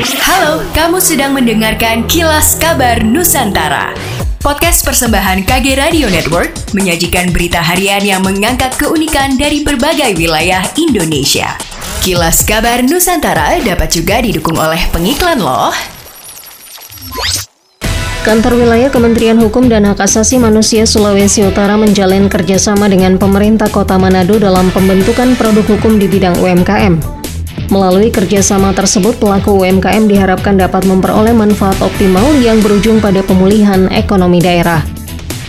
Halo, kamu sedang mendengarkan Kilas Kabar Nusantara. Podcast persembahan KG Radio Network menyajikan berita harian yang mengangkat keunikan dari berbagai wilayah Indonesia. Kilas Kabar Nusantara dapat juga didukung oleh pengiklan loh. Kantor Wilayah Kementerian Hukum dan Hak Asasi Manusia Sulawesi Utara menjalin kerjasama dengan pemerintah Kota Manado dalam pembentukan produk hukum di bidang UMKM. Melalui kerjasama tersebut, pelaku UMKM diharapkan dapat memperoleh manfaat optimal yang berujung pada pemulihan ekonomi daerah.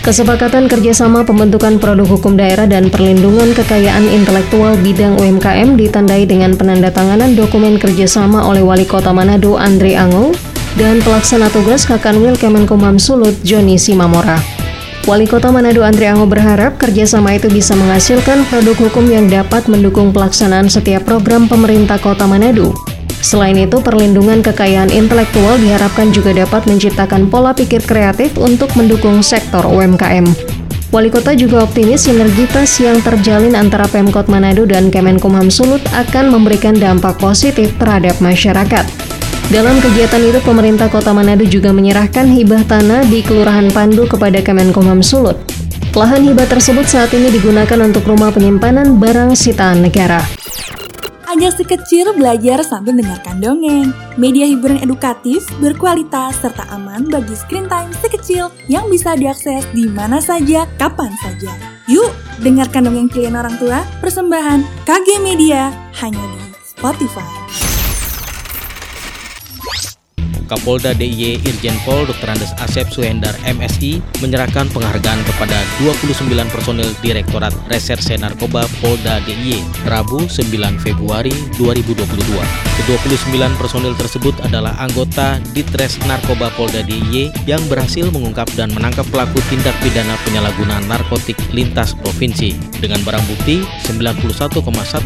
Kesepakatan kerjasama pembentukan produk hukum daerah dan perlindungan kekayaan intelektual bidang UMKM ditandai dengan penandatanganan dokumen kerjasama oleh Wali Kota Manado Andre Ango dan pelaksana tugas Kakanwil Kemenkumham Sulut Joni Simamora. Wali Kota Manado Andre Ango berharap kerjasama itu bisa menghasilkan produk hukum yang dapat mendukung pelaksanaan setiap program pemerintah Kota Manado. Selain itu, perlindungan kekayaan intelektual diharapkan juga dapat menciptakan pola pikir kreatif untuk mendukung sektor UMKM. Wali Kota juga optimis sinergitas yang terjalin antara Pemkot Manado dan Kemenkumham Sulut akan memberikan dampak positif terhadap masyarakat. Dalam kegiatan itu, pemerintah kota Manado juga menyerahkan hibah tanah di Kelurahan Pandu kepada Kemenkumham Sulut. Lahan hibah tersebut saat ini digunakan untuk rumah penyimpanan barang sitaan negara. Ajak si kecil belajar sambil mendengarkan dongeng. Media hiburan edukatif, berkualitas, serta aman bagi screen time si kecil yang bisa diakses di mana saja, kapan saja. Yuk, dengarkan dongeng klien orang tua, persembahan KG Media, hanya di Spotify. Kapolda DIY Irjen Pol Dr. Andes Asep Suhendar MSI menyerahkan penghargaan kepada 29 personil Direktorat Reserse Narkoba Polda DIY Rabu 9 Februari 2022. Ke-29 personil tersebut adalah anggota Ditres Narkoba Polda DIY yang berhasil mengungkap dan menangkap pelaku tindak pidana penyalahgunaan narkotik lintas provinsi dengan barang bukti 91,1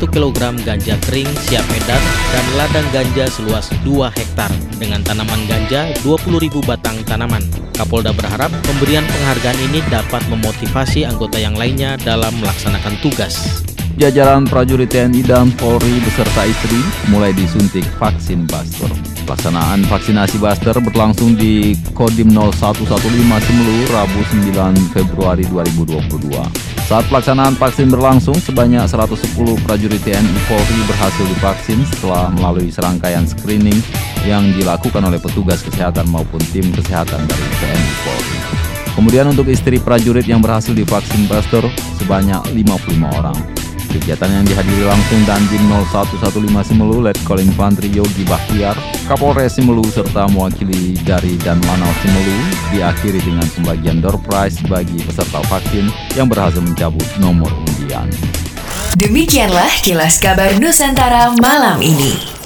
kg ganja kering siap edar dan ladang ganja seluas 2 hektar dengan tanaman tanaman ganja 20.000 batang tanaman. Kapolda berharap pemberian penghargaan ini dapat memotivasi anggota yang lainnya dalam melaksanakan tugas. Jajaran prajurit TNI dan Polri beserta istri mulai disuntik vaksin booster. Pelaksanaan vaksinasi booster berlangsung di Kodim 0115 Semelu Rabu 9 Februari 2022. Saat pelaksanaan vaksin berlangsung, sebanyak 110 prajurit TNI Polri berhasil divaksin setelah melalui serangkaian screening yang dilakukan oleh petugas kesehatan maupun tim kesehatan dari TNI Polri. Kemudian untuk istri prajurit yang berhasil divaksin booster sebanyak 55 orang. Kegiatan yang dihadiri langsung Dandim 0115 Simelu, Letkol Infantri Yogi Bahtiar, Kapolres Simelu serta mewakili dari dan Lanau Simelu diakhiri dengan pembagian door prize bagi peserta vaksin yang berhasil mencabut nomor undian. Demikianlah kilas kabar Nusantara malam ini.